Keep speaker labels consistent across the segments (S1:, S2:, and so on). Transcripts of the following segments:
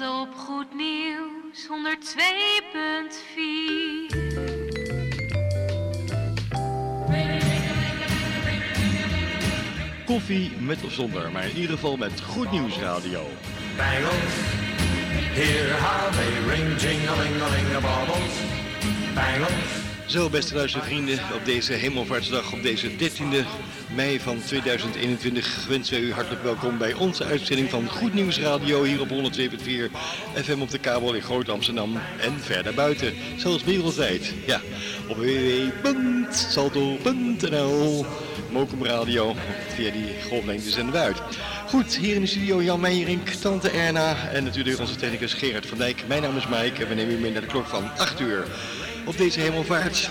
S1: Op Goed Nieuws 102.4.
S2: Koffie met of zonder, maar in ieder geval met Goed Nieuws Radio.
S3: Bangles, hear how they ring, baubles. Bangles.
S2: Zo, beste luistervrienden, op deze hemelvaartsdag, op deze 13e mei van 2021, wensen wij u hartelijk welkom bij onze uitzending van Goed Nieuws Radio hier op 102.4 FM op de kabel in Groot Amsterdam en verder buiten, zelfs wereldwijd. Ja, op www.salto.nl, Mokum Radio, via die golflengte zenden we uit. Goed, hier in de studio Jan Meijerink, Tante Erna en natuurlijk onze technicus Gerard van Dijk. Mijn naam is Mike en we nemen u mee naar de klok van 8 uur op deze hemelvaart.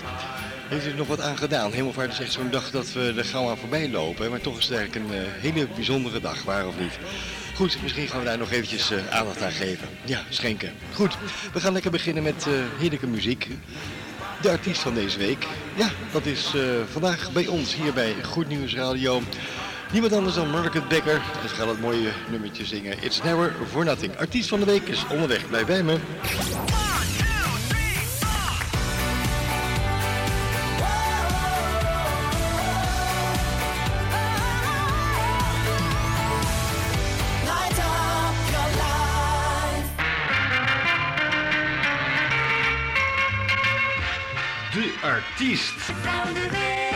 S2: Heeft er nog wat aan gedaan? Hemelvaart is echt zo'n dag dat we er gauw aan voorbij lopen. Maar toch is het eigenlijk een eh, hele bijzondere dag, waar of niet? Goed, misschien gaan we daar nog eventjes eh, aandacht aan geven. Ja, schenken. Goed, we gaan lekker beginnen met eh, heerlijke muziek. De artiest van deze week, ja, dat is vandaag bij ons hier bij Goed Nieuws Radio. Niemand anders dan Margaret Becker. Ze gaat het mooie nummertje zingen. It's Never For Nothing. Artiest van de week is onderweg. Blijf bij me. De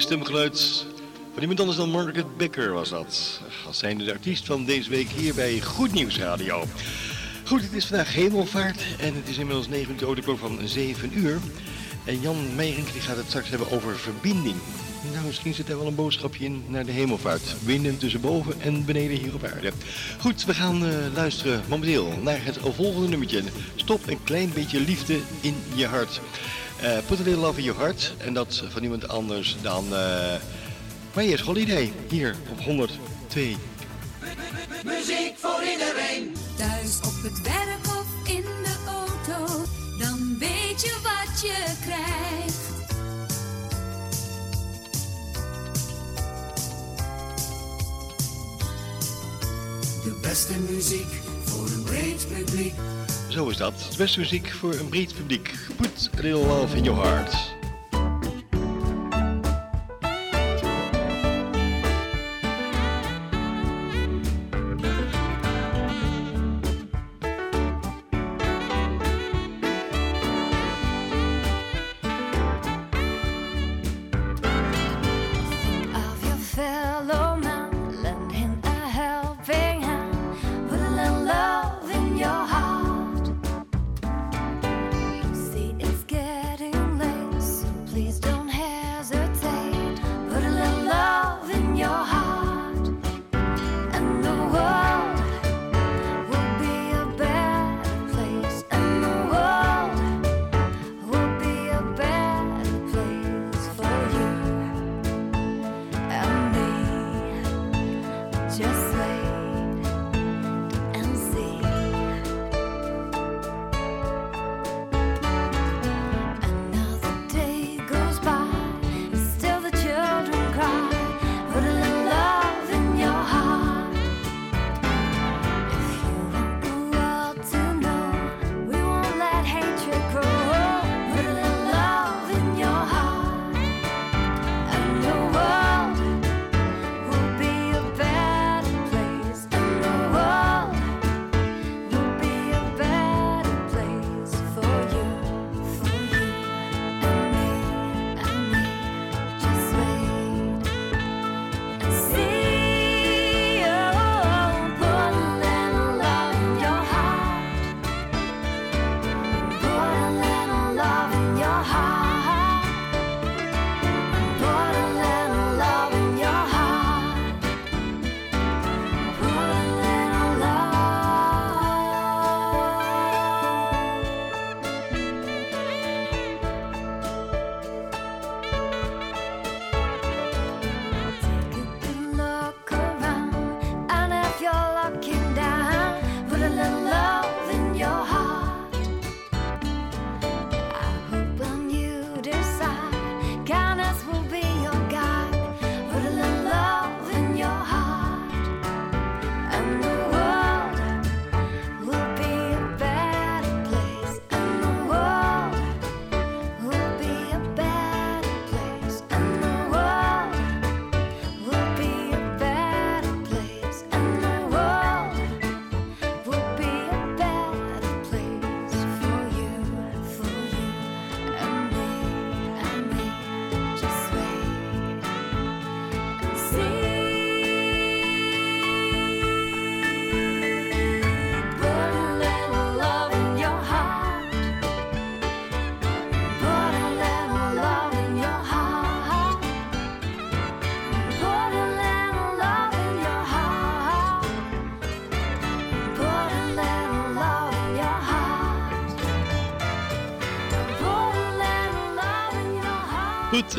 S4: Mooie stemgeluid van iemand anders dan Margaret Becker was dat. Als zijnde de artiest van deze week hier bij Goed Nieuws Radio. Goed, het is vandaag hemelvaart en het is inmiddels 9 minuten over de klok van 7 uur. En Jan Meijering die gaat het straks hebben over verbinding. Nou, misschien zit er wel een boodschapje in naar de hemelvaart. Winden tussen boven en beneden hier op aarde. Goed, we gaan uh, luisteren momenteel naar het volgende nummertje. Stop een klein beetje liefde in je hart. Uh, put a little love in your heart. En dat van iemand anders dan... Uh, maar eerst Holiday, hier op 102.
S5: Muziek voor iedereen.
S1: Thuis op het werk of in de auto, dan weet je wat je krijgt.
S5: De beste muziek voor een breed publiek.
S4: Zo is dat. De beste muziek voor een breed publiek. Put a love in your heart.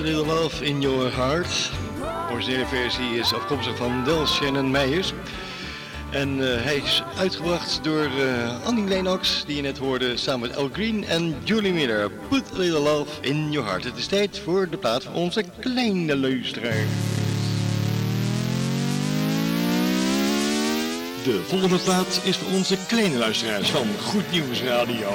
S1: Little love in your heart.
S4: De originele versie is afkomstig van Del Shannon Meijers. En eh, hij is uitgebracht door eh, Annie Lennox, die je net hoorde, samen met Al Green en Julie Miller. Put a little love in your heart. Het is tijd voor de plaat van onze kleine luisteraar. De volgende plaat is voor onze kleine luisteraars van Goed Nieuws Radio.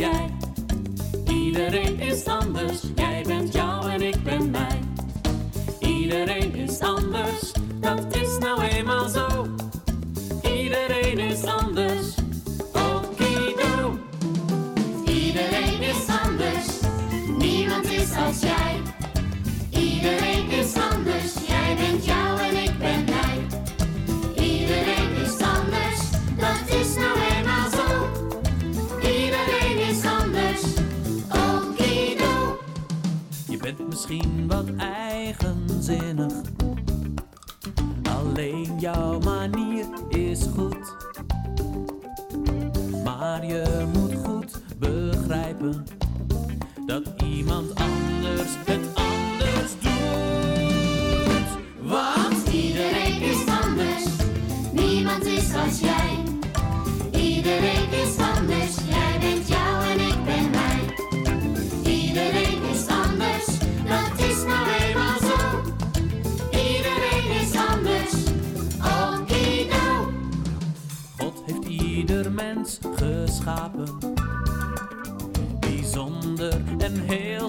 S6: Is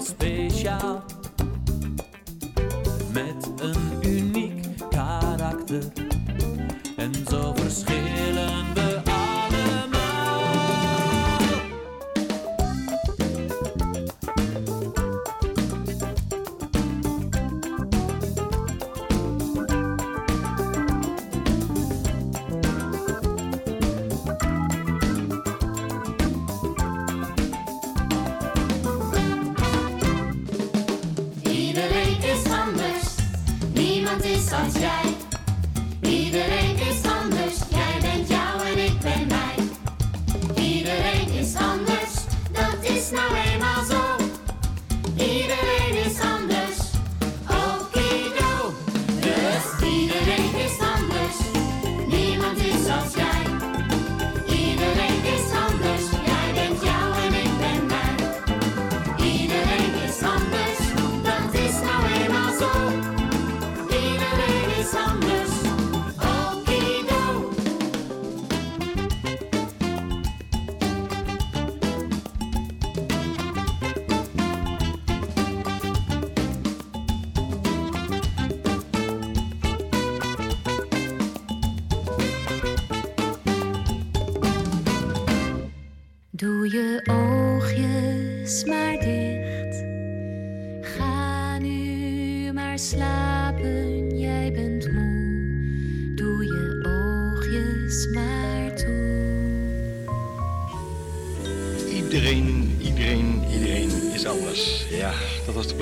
S6: en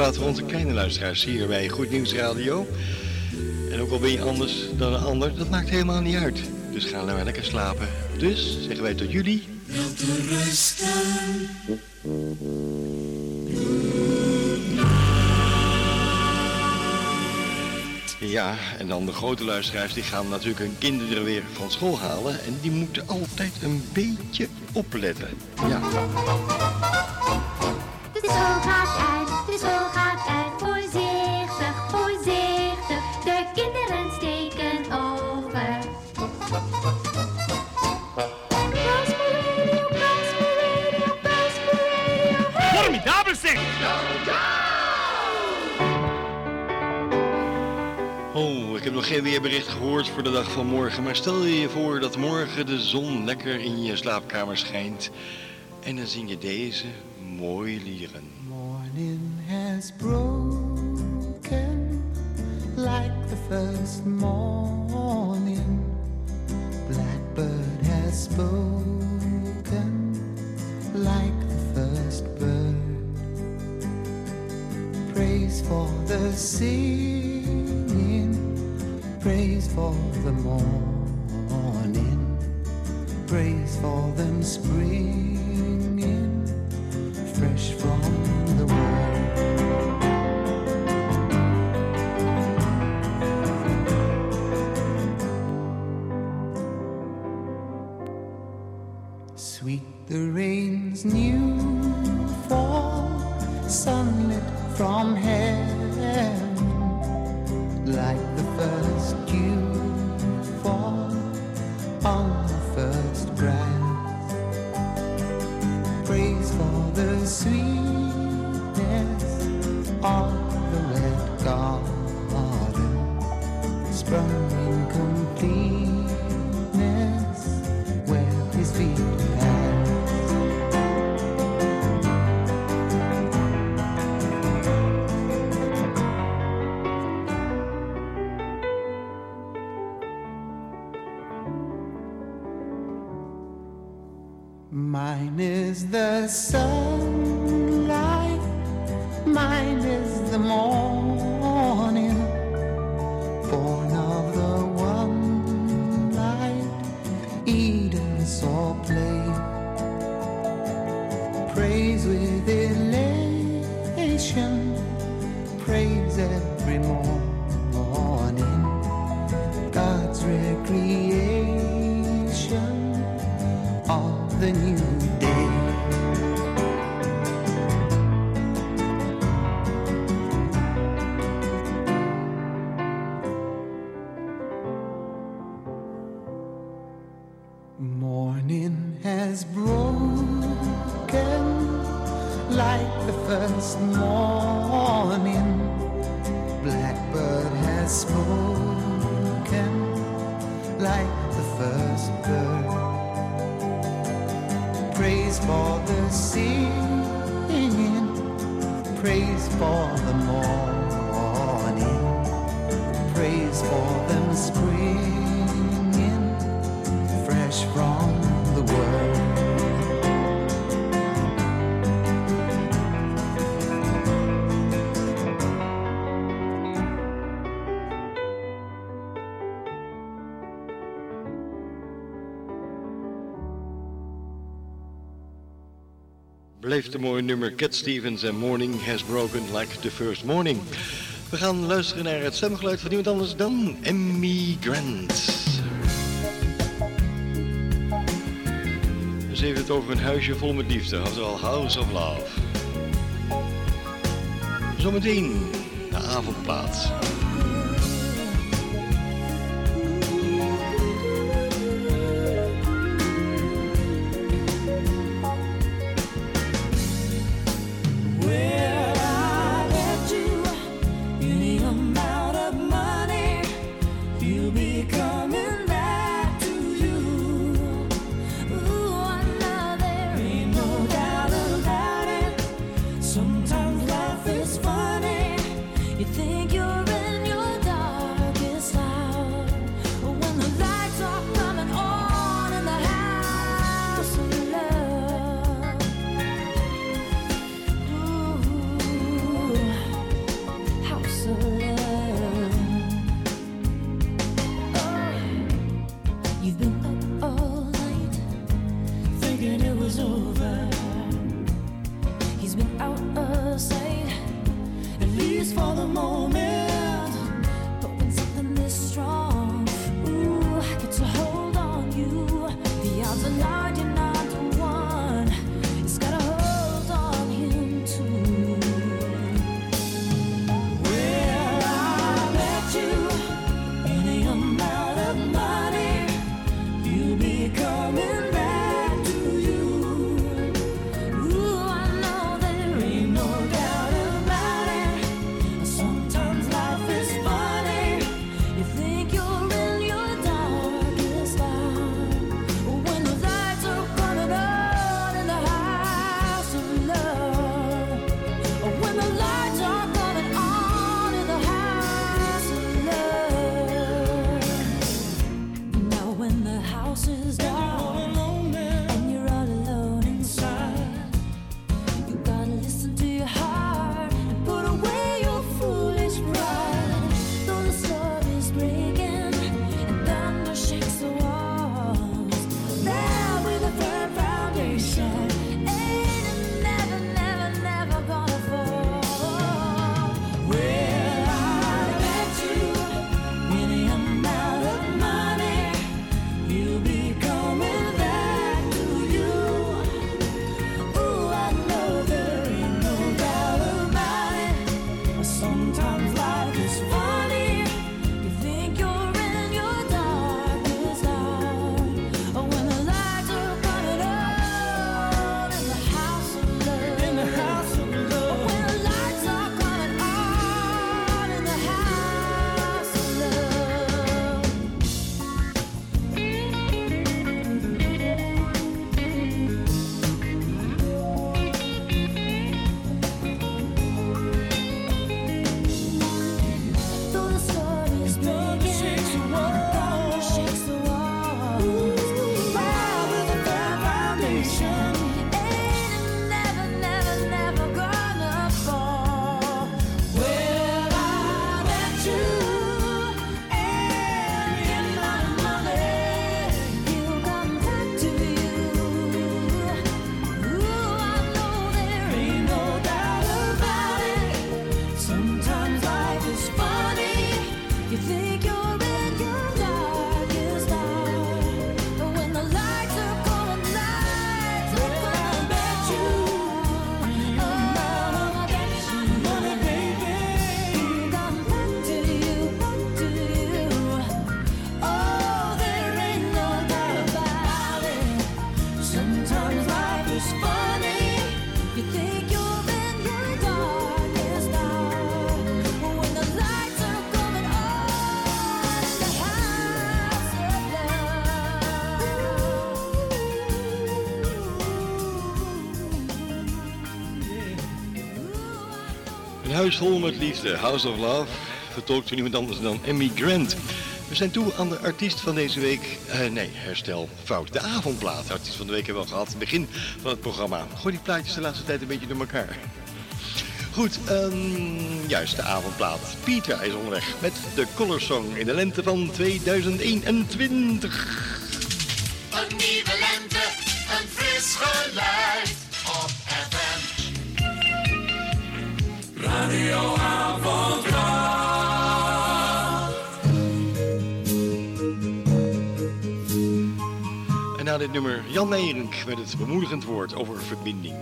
S2: plaat voor onze kleine luisteraars hier bij Goed Nieuws Radio. En ook al ben je anders dan een ander, dat maakt helemaal niet uit. Dus ga nou lekker slapen. Dus zeggen wij tot jullie. Ja, en dan de grote luisteraars, die gaan natuurlijk hun kinderen weer van school halen. En die moeten altijd een beetje opletten. Ja.
S7: De school gaat uit, de school gaat uit. Voorzichtig, voorzichtig. De kinderen steken over.
S4: Formidabel zeg!
S2: Oh, ik heb nog geen weerbericht gehoord voor de dag van morgen. Maar stel je je voor dat morgen de zon lekker in je slaapkamer schijnt. En dan zing je deze
S8: Morning has broken like the first morning. Blackbird has spoken like the first bird. Praise for the singing, praise for the morning, praise for them springing fresh from from the world.
S4: Bleef de mooie nummer Cat Stevens en Morning Has Broken Like the First Morning. We gaan luisteren naar het stemgeluid van iemand anders dan Emmy Grant. over een huisje vol met liefde, oftewel House of Love. Zometeen de avondplaats.
S9: huis vol met liefde, House of Love, vertolkt door niemand anders dan Emmy Grant. We zijn toe aan de artiest van deze week. Eh, nee, herstel, fout. De avondplaat. Artiest van de week hebben we al gehad. Begin van het programma. Gooi die plaatjes de laatste tijd een beetje door elkaar. Goed, ehm, juist de avondplaat. Pieter is onderweg met de Colorsong in de lente van 2021. dit nummer Jan Neerink met het bemoedigend woord over verbinding.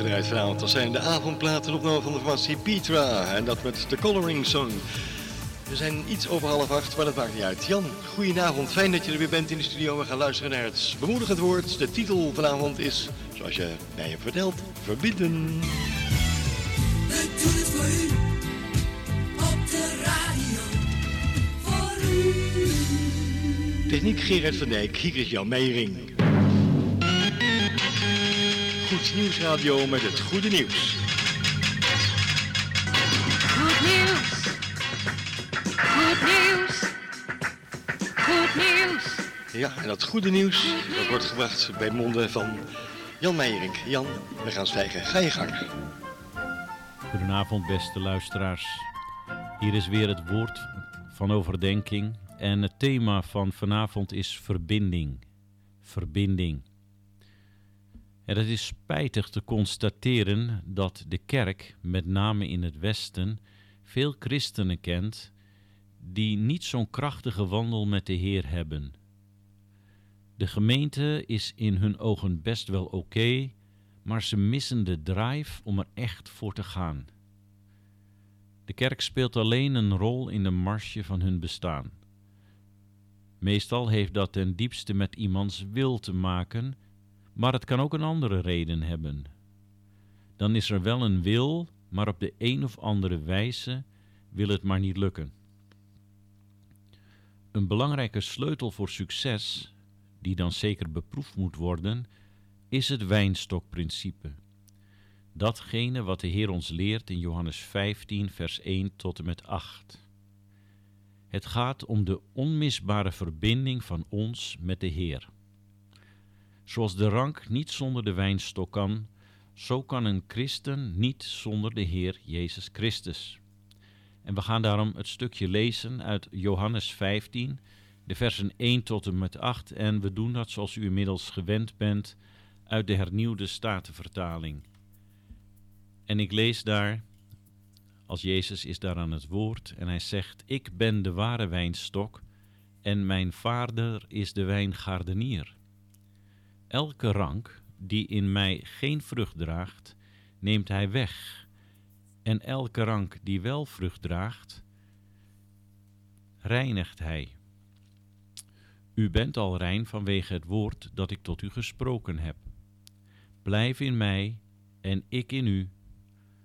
S2: Gedraaid vanavond. Dat zijn de avondplaten opname van de formatie Petra. En dat met de Coloring Song. We zijn iets over half acht, maar dat maakt niet uit. Jan, goedenavond. Fijn dat je er weer bent in de studio. We gaan luisteren naar het bemoedigend woord. De titel vanavond is, zoals je mij hebt verteld, verbieden.
S10: We doen het voor u. Op de radio. Voor u.
S2: Techniek Gerard van Dijk, hier is Jan Meijering. Goed Nieuwsradio met het goede nieuws.
S1: Goed nieuws. Goed nieuws. Goed nieuws.
S2: Ja, en dat goede nieuws, dat wordt gebracht bij monden van Jan Meijering. Jan, we gaan zwijgen. Ga je gang.
S11: Goedenavond, beste luisteraars. Hier is weer het woord van overdenking. En het thema van vanavond is verbinding. Verbinding. En het is spijtig te constateren dat de kerk, met name in het Westen, veel christenen kent die niet zo'n krachtige wandel met de Heer hebben. De gemeente is in hun ogen best wel oké, maar ze missen de drive om er echt voor te gaan. De kerk speelt alleen een rol in de marsje van hun bestaan. Meestal heeft dat ten diepste met iemands wil te maken, maar het kan ook een andere reden hebben. Dan is er wel een wil, maar op de een of andere wijze wil het maar niet lukken. Een belangrijke sleutel voor succes, die dan zeker beproefd moet worden, is het wijnstokprincipe. Datgene wat de Heer ons leert in Johannes 15, vers 1 tot en met 8. Het gaat om de onmisbare verbinding van ons met de Heer. Zoals de rank niet zonder de wijnstok kan, zo kan een christen niet zonder de Heer Jezus Christus. En we gaan daarom het stukje lezen uit Johannes 15, de versen 1 tot en met 8. En we doen dat zoals u inmiddels gewend bent uit de hernieuwde statenvertaling. En ik lees daar, als Jezus is daar aan het woord, en hij zegt, ik ben de ware wijnstok en mijn vader is de wijngaardenier. Elke rank die in mij geen vrucht draagt, neemt hij weg. En elke rank die wel vrucht draagt, reinigt hij. U bent al rein vanwege het woord dat ik tot u gesproken heb. Blijf in mij en ik in u.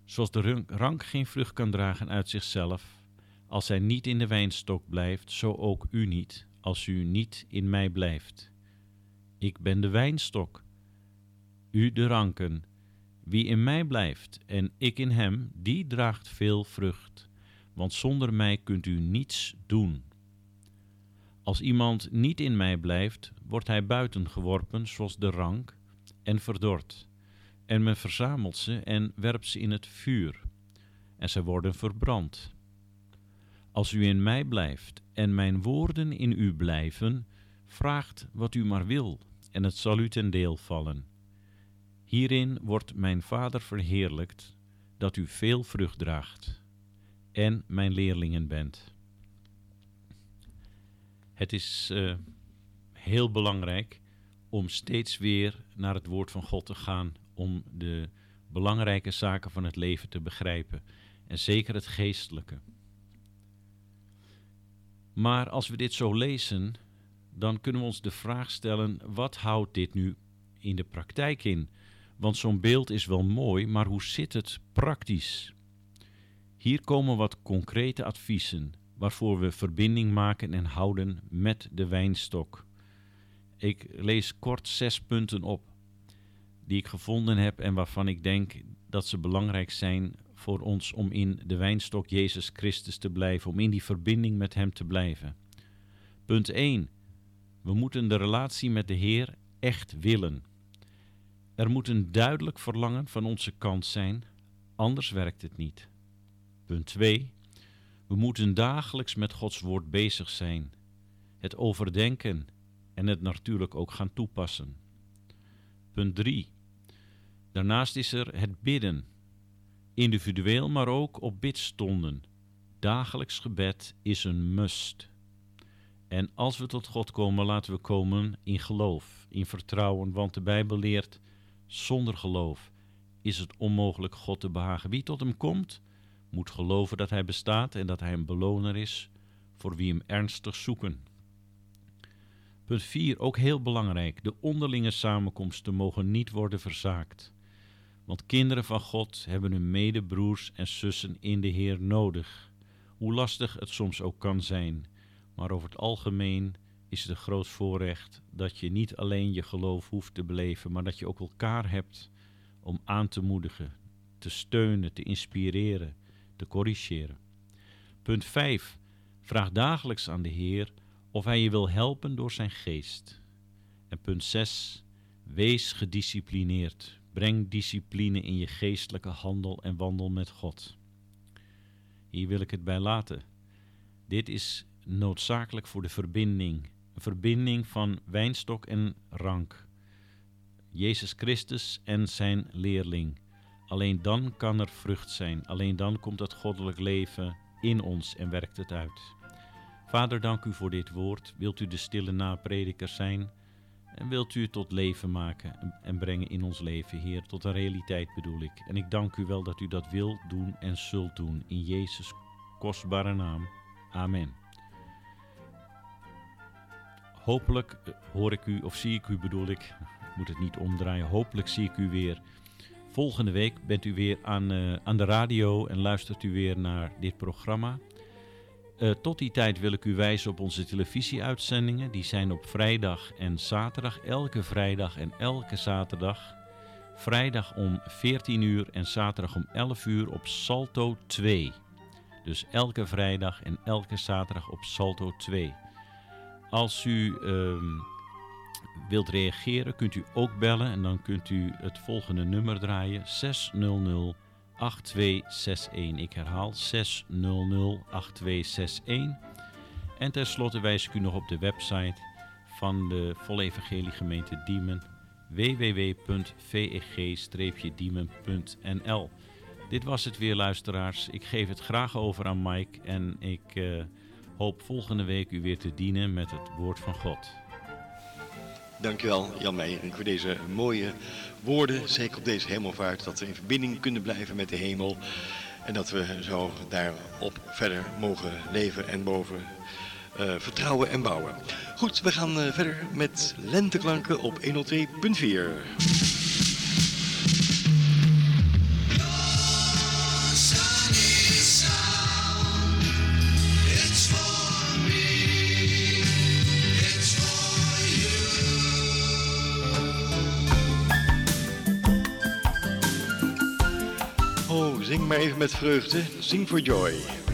S11: Zoals de rank geen vrucht kan dragen uit zichzelf, als hij niet in de wijnstok blijft, zo ook u niet, als u niet in mij blijft. Ik ben de wijnstok, u de ranken. Wie in mij blijft en ik in hem, die draagt veel vrucht, want zonder mij kunt u niets doen. Als iemand niet in mij blijft, wordt hij buiten geworpen, zoals de rank, en verdord. En men verzamelt ze en werpt ze in het vuur, en zij worden verbrand. Als u in mij blijft en mijn woorden in u blijven, vraagt wat u maar wil, en het zal u ten deel vallen. Hierin wordt mijn Vader verheerlijkt, dat u veel vrucht draagt en mijn leerlingen bent. Het is uh, heel belangrijk om steeds weer naar het woord van God te gaan, om de belangrijke zaken van het leven te begrijpen en zeker het geestelijke. Maar als we dit zo lezen, dan kunnen we ons de vraag stellen: wat houdt dit nu in de praktijk in? Want zo'n beeld is wel mooi, maar hoe zit het praktisch? Hier komen wat concrete adviezen waarvoor we verbinding maken en houden met de wijnstok. Ik lees kort zes punten op die ik gevonden heb en waarvan ik denk dat ze belangrijk zijn voor ons om in de wijnstok Jezus Christus te blijven, om in die verbinding met Hem te blijven. Punt 1. We moeten de relatie met de Heer echt willen. Er moet een duidelijk verlangen van onze kant zijn, anders werkt het niet. Punt 2. We moeten dagelijks met Gods woord bezig zijn, het overdenken en het natuurlijk ook gaan toepassen. Punt 3. Daarnaast is er het bidden, individueel maar ook op bidstonden. Dagelijks gebed is een must. En als we tot God komen, laten we komen in geloof, in vertrouwen, want de Bijbel leert: zonder geloof is het onmogelijk God te behagen. Wie tot hem komt, moet geloven dat hij bestaat en dat hij een beloner is voor wie hem ernstig zoeken. Punt 4, ook heel belangrijk. De onderlinge samenkomsten mogen niet worden verzaakt. Want kinderen van God hebben hun medebroers en zussen in de Heer nodig. Hoe lastig het soms ook kan zijn. Maar over het algemeen is het een groot voorrecht dat je niet alleen je geloof hoeft te beleven, maar dat je ook elkaar hebt om aan te moedigen, te steunen, te inspireren, te corrigeren. Punt 5. Vraag dagelijks aan de Heer of Hij je wil helpen door zijn geest. En punt 6. Wees gedisciplineerd. Breng discipline in je geestelijke handel en wandel met God. Hier wil ik het bij laten. Dit is noodzakelijk voor de verbinding. Een verbinding van wijnstok en rank. Jezus Christus en zijn leerling. Alleen dan kan er vrucht zijn. Alleen dan komt het goddelijk leven in ons en werkt het uit. Vader, dank u voor dit woord. Wilt u de stille naprediker zijn? En wilt u het tot leven maken en- en brengen in ons leven, Heer, tot een realiteit bedoel ik. En ik dank u wel dat u dat wilt doen en zult doen. In Jezus' kostbare naam. Amen. Hopelijk eh, hoor ik u, of zie ik u bedoel ik, ik moet het niet omdraaien, hopelijk zie ik u weer. Volgende week bent u weer aan, eh, aan de radio en luistert u weer naar dit programma. Eh, tot die tijd wil ik u wijzen op onze televisieuitzendingen. Die zijn op vrijdag en zaterdag, elke vrijdag en elke zaterdag. Vrijdag om 14 uur en zaterdag om 11 uur op Salto 2. Dus elke vrijdag en elke zaterdag op Salto 2. Als u ehm, wilt reageren, kunt u ook bellen en dan kunt u het volgende nummer draaien: 600 8261. Ik herhaal 600 8261. En tenslotte wijs ik u nog op de website van de Volle Evangelie Gemeente Diemen www.veg-diemen.nl Dit was het weer luisteraars. Ik geef het graag over aan Mike en ik eh, hoop volgende week u weer te dienen met het woord van God.
S2: Dankjewel Jan Meijering voor deze mooie woorden. Zeker op deze hemelvaart. Dat we in verbinding kunnen blijven met de hemel. En dat we zo daarop verder mogen leven en boven eh, vertrouwen en bouwen. Goed, we gaan eh, verder met lenteklanken op 102.4. even met vreugde. Sing for joy.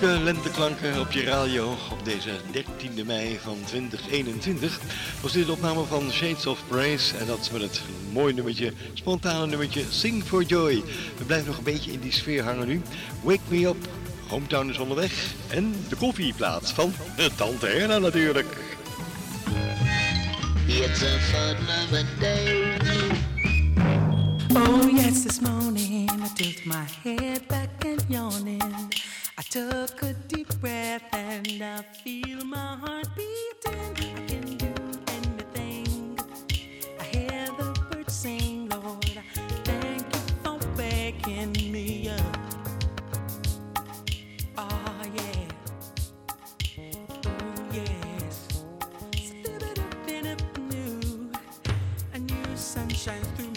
S2: Lenteklanken op je radio op deze 13e mei van 2021 was dit de opname van Shades of Praise en dat met het mooie nummertje, spontane nummertje Sing for Joy. We blijven nog een beetje in die sfeer hangen nu. Wake Me Up, Hometown is onderweg en de koffieplaats van de Tante Erna natuurlijk.
S12: It's a day.
S13: Oh yes, this morning I tilt my head shines through.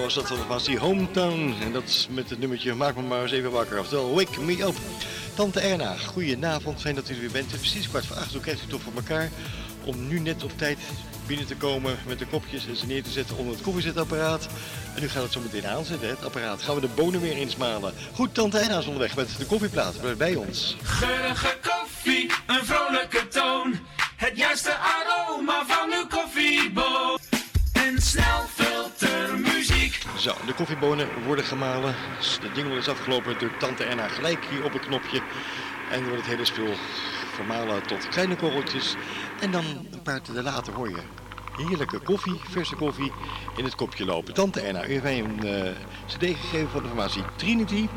S2: Was dat was die Hometown. En dat is met het nummertje Maak me maar eens even wakker. Oftewel, Wake Me Up. Tante Erna, goedenavond. Fijn dat u er weer bent. Precies kwart voor acht. Hoe krijgt u toch voor elkaar om nu net op tijd binnen te komen met de kopjes en ze neer te zetten onder het koffiezetapparaat. En nu gaat het zo meteen aanzetten, het apparaat. Gaan we de bonen weer insmalen. Goed, Tante Erna is onderweg met de koffieplaat. Bij ons.
S4: Geurige koffie, een vrolijke toon. Het juiste aroma van uw koffieboon.
S2: De koffiebonen worden gemalen. De jingle is afgelopen door Tante Erna gelijk hier op het knopje. En wordt het hele spul vermalen tot kleine korreltjes. En dan een paar te later hoor je heerlijke koffie, verse koffie, in het kopje lopen. Tante Erna, u heeft mij een eh, cd gegeven van de formatie Trinity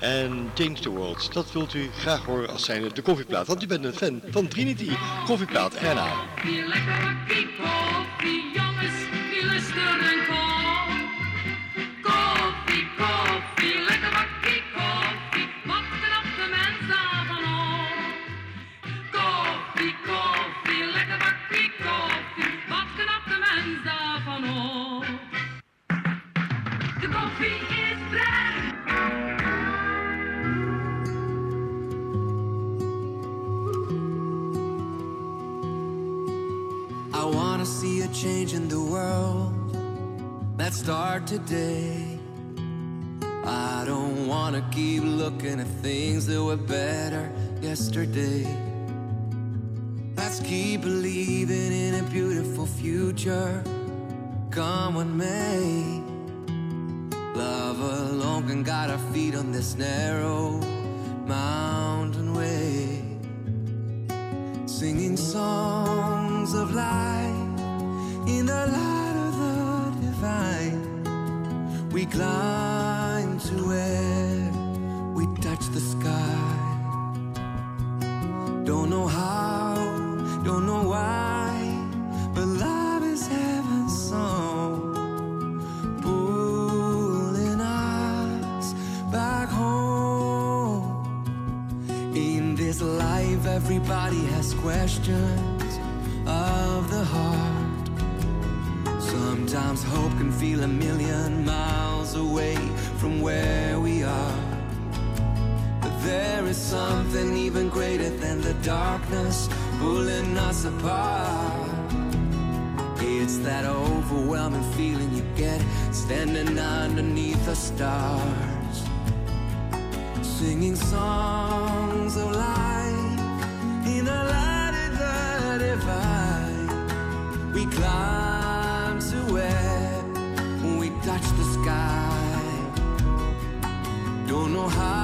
S2: en Change the World. Dat wilt u graag horen als zijnde de koffieplaat, want u bent een fan van Trinity. Koffieplaat.
S1: Hier lekker jongens,
S14: I don't wanna keep looking at things that were better yesterday. Let's keep believing in a beautiful future, come with may. Love alone can got our feet on this narrow underneath the stars, singing songs of life in the light of the divine. We climb to where we touch the sky. Don't know how,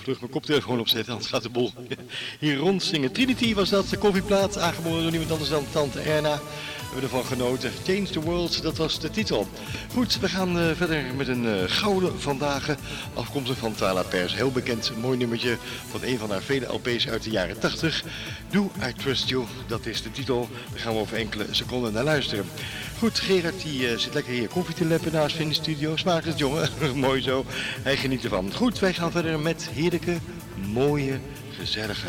S2: vlug mijn koptelefoon opzetten, anders gaat de boel hier rondzingen. Trinity was dat, de koffieplaat, aangeboden door niemand anders dan tante Erna. We hebben ervan genoten. Change the World, dat was de titel. Goed, we gaan eh, verder met een eh, gouden vandaag, afkomstig van Tala Pers. Heel bekend, mooi nummertje van een van haar vele LP's uit de jaren 80. Do I Trust You, dat is de titel. Daar gaan we over enkele seconden naar luisteren. Goed, Gerard die eh, zit lekker hier koffie te leppen naast in de studio. Smaakt het jongen? Mooi zo. Hij geniet ervan. Goed, wij gaan verder met heerlijke, mooie, gezellige,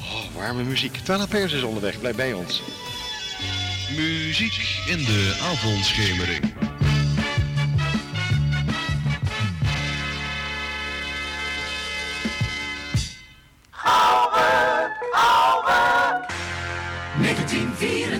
S2: oh, warme muziek. Tala Pers is onderweg, blijf bij ons.
S15: Muziek in de avondschemering.
S4: Oude, oude. 1984.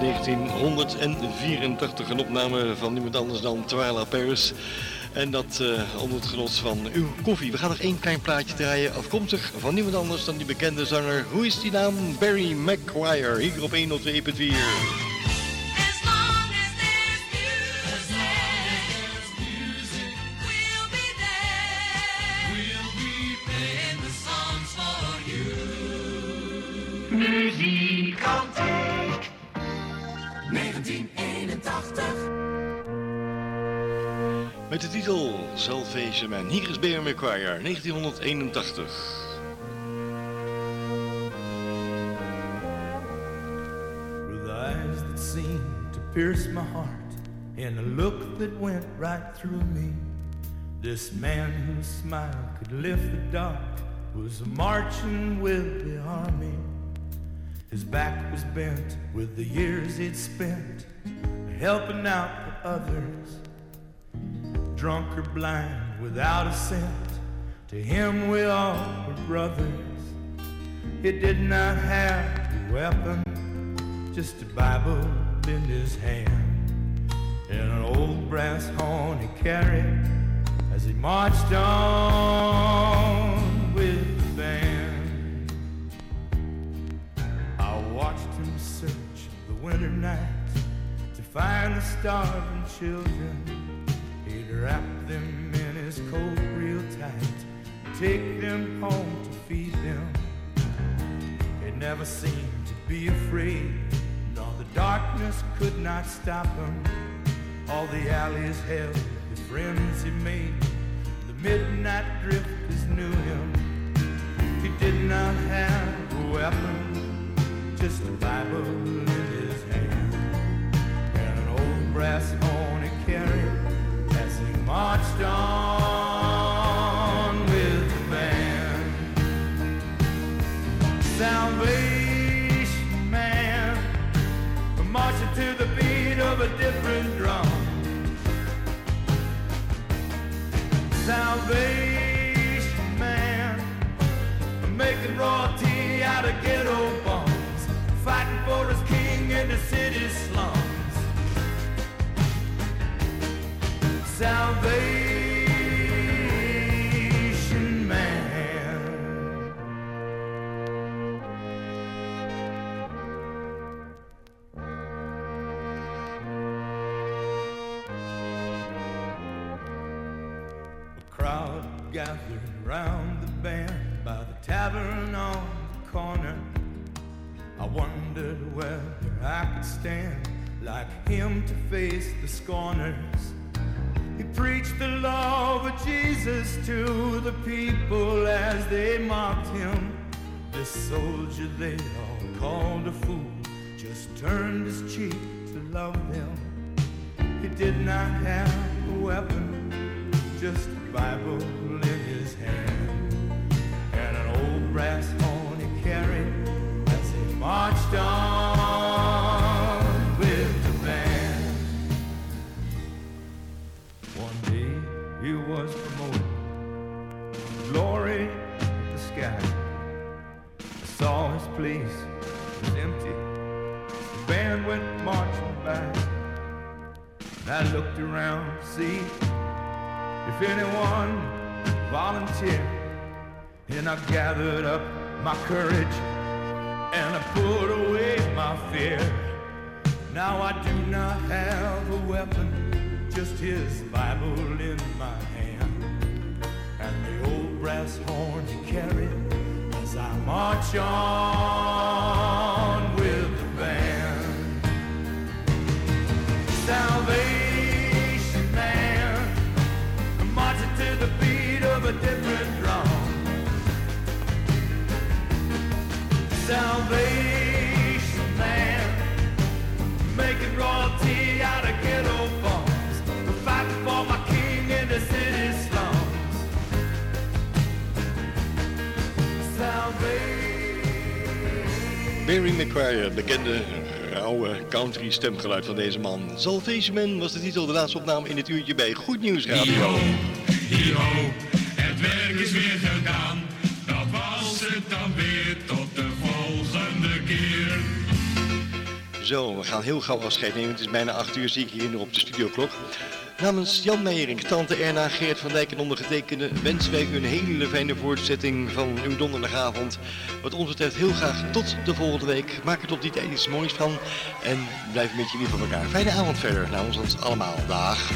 S2: 1984. Een opname van niemand anders dan Twyla Paris. En dat eh, onder het genot van uw koffie. We gaan nog één klein plaatje draaien. Afkomstig van niemand anders dan die bekende zanger. Hoe is die naam? Barry McGuire. Hier op 102.4. McGuire, 1981.
S16: with eyes that seemed to pierce my heart and a look that went right through me. This man whose smile could lift the dark was marching with the army. His back was bent with the years he'd spent helping out the others. Drunk or blind, without a cent, to him we all were brothers. He did not have a weapon, just a Bible in his hand, and an old brass horn he carried as he marched on with the band. I watched him search the winter night to find the starving children. He'd wrap them in his coat take them home to feed them. He never seemed to be afraid, nor the darkness could not stop him. All the alleys held the friends he made, the midnight drifters knew him. He did not have a weapon, just a Bible in his hand, and an old brass horn he carried as he marched on of a different drum. Salvation man, making royalty out of ghetto bombs, fighting for his king in the city slums. Salvation round the band by the tavern on the corner. I wondered whether I could stand like him to face the scorners. He preached the love of Jesus to the people as they mocked him. This soldier they all called a fool just turned his cheek to love them. He did not have a weapon, just a Bible his hand and an old brass horn he carried as he marched on with the band. One day he was promoted, glory in the sky. I saw his place was empty. The band went marching by. I looked around to see if anyone volunteered. And I gathered up my courage and I put away my fear. Now I do not have a weapon, just his Bible in my hand. And the old brass horn he carried as I march on
S2: Barry McGuire, bekende rauwe country stemgeluid van deze man. Salvation Man was de titel, de laatste opname in dit uurtje bij Goed Nieuws Radio.
S4: Hero, het werk is weer gedaan. Dat was het dan weer tot de volgende keer.
S2: Zo, we gaan heel gauw afscheid nemen. Het is bijna 8 uur, zie ik hier nog op de studioklok. Namens Jan Meijering, tante Erna, Geert van Dijk en ondergetekende wensen wij u een hele fijne voortzetting van uw donderdagavond. Wat ons betreft heel graag tot de volgende week. Maak er tot die tijd iets moois van en blijf een beetje lief voor elkaar. Fijne avond verder namens ons allemaal. Dag.